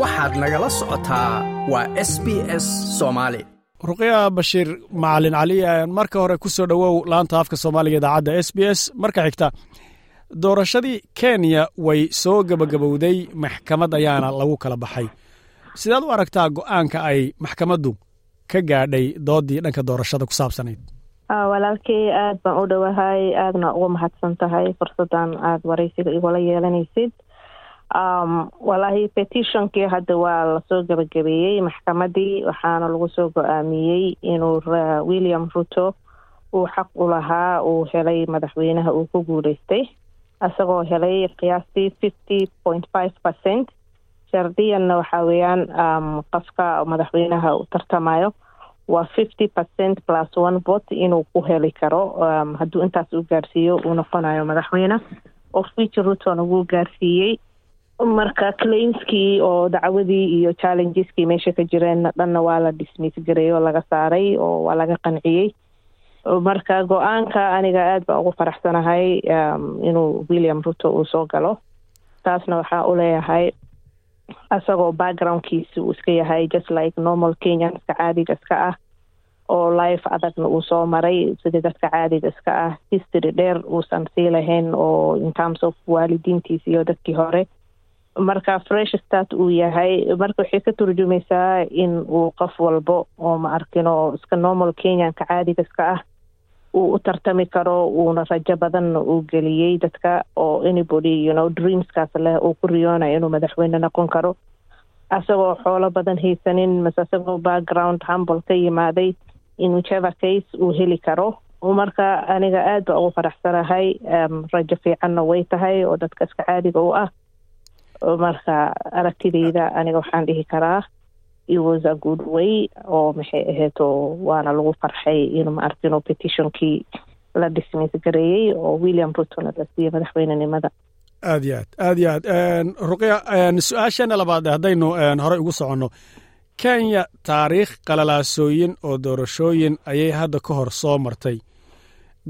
waxaad nagala socotaa waa s b s soomaali ruqya bashiir macalin cali marka hore ku soo dhowow laanta afka soomaaliga idaacadda s b s marka xigta. Doorashadii kenya way soo gebagabowday maxkamad ayaana lagu kala baxay. Sidaad u aragtaa go'aanka ay maxkamaddu ka gaadhay doodii dhanka doorashada ku saabsanayd? Walaalkey aad baan u dhowahay aadna uga mahadsan tahay fursadan aada waraysiga igula yeelanaysid walaahi petitionkii hadda waa la soo gebagabeeyey maxkamadii waxaana lagu soo go'aamiyey inuu william ruto uu xaq u lahaa uu helay madaxweynaha uu ku guuleystay isagoo helay qiyaastii fifty point five percent. Shardiyanna waxaa weeyaan qofka madaxweynaha u tartamayo waa fifty percent plus one vote inuu ku heli karo. Hadduu intaas u gaarsiiyo uu noqonayo madaxweyne. Of which rutona wuu gaarsiiyey marka claimskii oo dacwadii iyo challengeski meesha ka jireen dhanna waa la dismiss gareey oo laga saaray oo waa laga qanciyey. Marka go'aanka aniga aada baa ugu faraxsanahay inuu william ruto uu soo galo. Taasna waxaa u leeyahay isagoo backgroundkiisi uu iska yahay just like normal kenyan iska caadiga iska ah oo life adagna uu soo maray sida dadka caadiga iska ah. History dheer uusan sii lahayn oo in terms of waalidiintiisi iyo dadkii hore marka fresh start uu yahay marka waxay ka turjumaysaa in uu qof walbo oo ma arkin oo iska normal kenyanka caadiga iska ah uu u tartami karo uuna rajo badanna uu geliyey dadka oo anybody you know dreamskaas leh uu ku riyoonayo inuu madaxweyne noqon karo. Isagoo xoolo badan haysanin mase isagoo background humble ka yimaaday in whichever case uu heli karo. Marka aniga aad baa ugu faraxsanahay rajo fiicanna way tahay oo dadka iska caadiga u ah marka aragtidayda aniga waxaan dhihi karaa iwas a good way oo maxay aheedo waana lagu farxay in ma arkino petitionkii la dismiss gareeyey oo william rutona la siiyey madaxweynenimada. Aad iyo aad aad iyo aad. Ruqya su'aasheena labaad haddaynu horey ugu soconno. Kenya taariikh qalalaasooyin oo doorashooyin ayay hadda ka hor soo martay.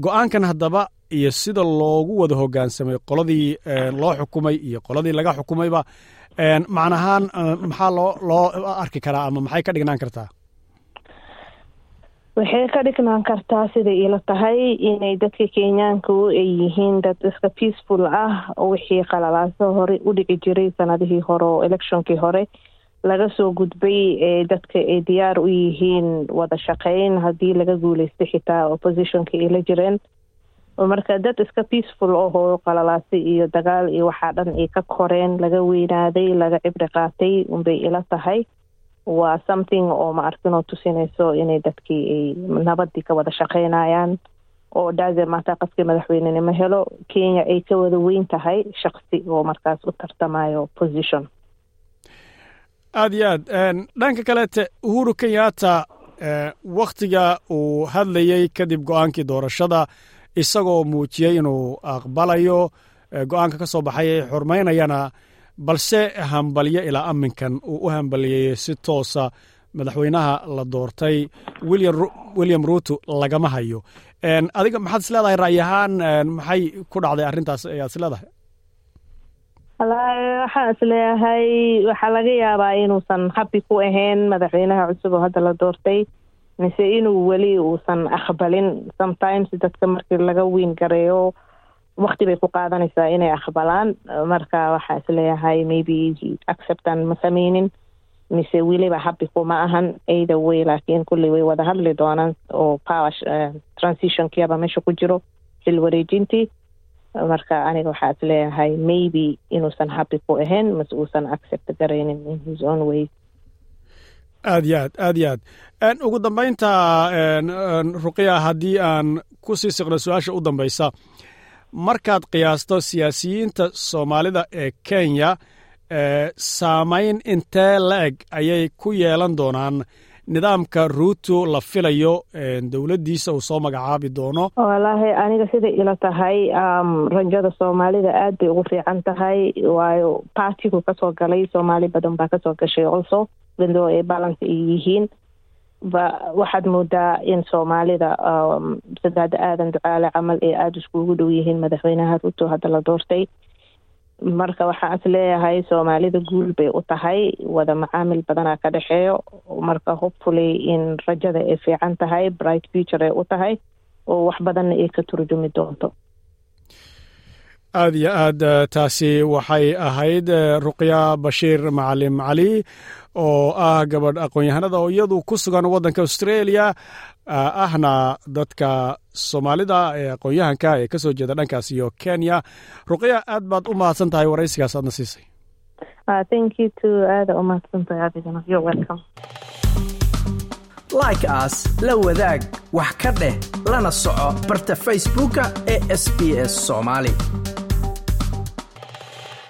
Go'aankan haddaba iyo sida loogu wada hoggaansamay qoladii loo xukumay iyo qoladii laga xukumayba macnahaan maxaa loo loo arki karaa ama maxay ka dhignaan kartaa? Waxay ka dhignaan kartaa siday ila tahay inay dadka kenyaanku ay yihiin dad iska peaceful ah wixii qalalaaso hore u dhici jiray sanadihii hore oo electionkii hore. Laga soo gudbay dadka ay diyaar u yihiin wada shaqeyn haddii laga guuleystay xitaa oppositionka ay la jireen marka dad iska peaceful ahoo qalalaasay iyo dagaal iyo waxaa dhan ay ka koreen laga weynaaday laga cibri qaatay unbay ila tahay. Waa something oo ma arkinoo tusinayso inay dadkii ay nabadii ka wada shaqeynayaan. Oo dhaze maata qofkii madaxweynenimo helo kenya ay ka wada weyn tahay shaksi oo markaas u tartamayo position. Aad iyo aad dhanka kaleete uhuru kenyatta wakhtiga uu hadlayey kadib go'aankii doorashada isagoo muujiyey inuu aqbalayo go'aanka ka soo baxay ay xurmaynayana balse hambalyo ilaa aminkan uu u hambalyeeyey si toosa madaxweynaha la doortay william ruto lagama hayo. Adiga maxaad is leedahay ra'yi ahaan? Maxay ku dhacday arrintaas ayaad is leedahay? Waxaan is leeyahay waxaa laga yaabaa inuusan habi ku ahayn madaxweynaha cusub oo hadda la doortay mise inuu weli uusan aqbalin. Sometimes dadka markii laga weyn gareeyo wakti bay ku qaadanaysaa inay aqbalaan. Marka waxaa is leeyahay maybe acceptan ma sameynin mise weliba habi kuma ahan. Either way laakiin kulley way wada hadli doonaan. Oo power transitionkiaba meesha ku jiro xil wareejintii. Marka aniga waxaa is leeyahay maybe inuusan habi ku ahayn mase uusan accept garaynin in his own way aad iyo aad aad iyo aad. Ugu dambaynta ruqya haddii aan ku sii siqno su'aasha u dambaysa. Markaad qiyaasto siyaasiyiinta soomaalida ee kenya saamayn intee la-eg ayay ku yeelan doonaan nidaamka ruuto la filayo dowladdiisa uu soo magacaabi doono. Wallaahi aniga siday ila tahay rajada soomaalida aad bay ugu fiican tahay waayo partigu ka soo galay soomaali badan baa ka soo gashay also bendoo ay balance ay yihiin. Waxaad moodaa in soomaalida sida hadda aadan ducaale camal ay aada iskugu dhow yihiin madaxweynaha ruto hadda la doortay. Marka waxaan is leeyahay soomaalida guul bay u tahay wada macaamil badanaa ka dhexeeyo. Marka hopefully in rajada ay fiican tahay bright future ay u tahay oo wax badanna ay ka turjumi doonto aad iyo aad taasi waxay ahayd ruqya bashiir macalim cali oo ah gabadh aqoon-yahanada oo iyadu ku sugan waddanka australia ahna dadka soomaalida ee aqoon-yahanka ee ka soo jeeda dhankaas iyo kenya. Ruqya aad baad u mahadsan tahay waraysigaas aadna siisay. Welcome. Like as la wadaag wax ka dheh lana soco barta facebooka ee sb s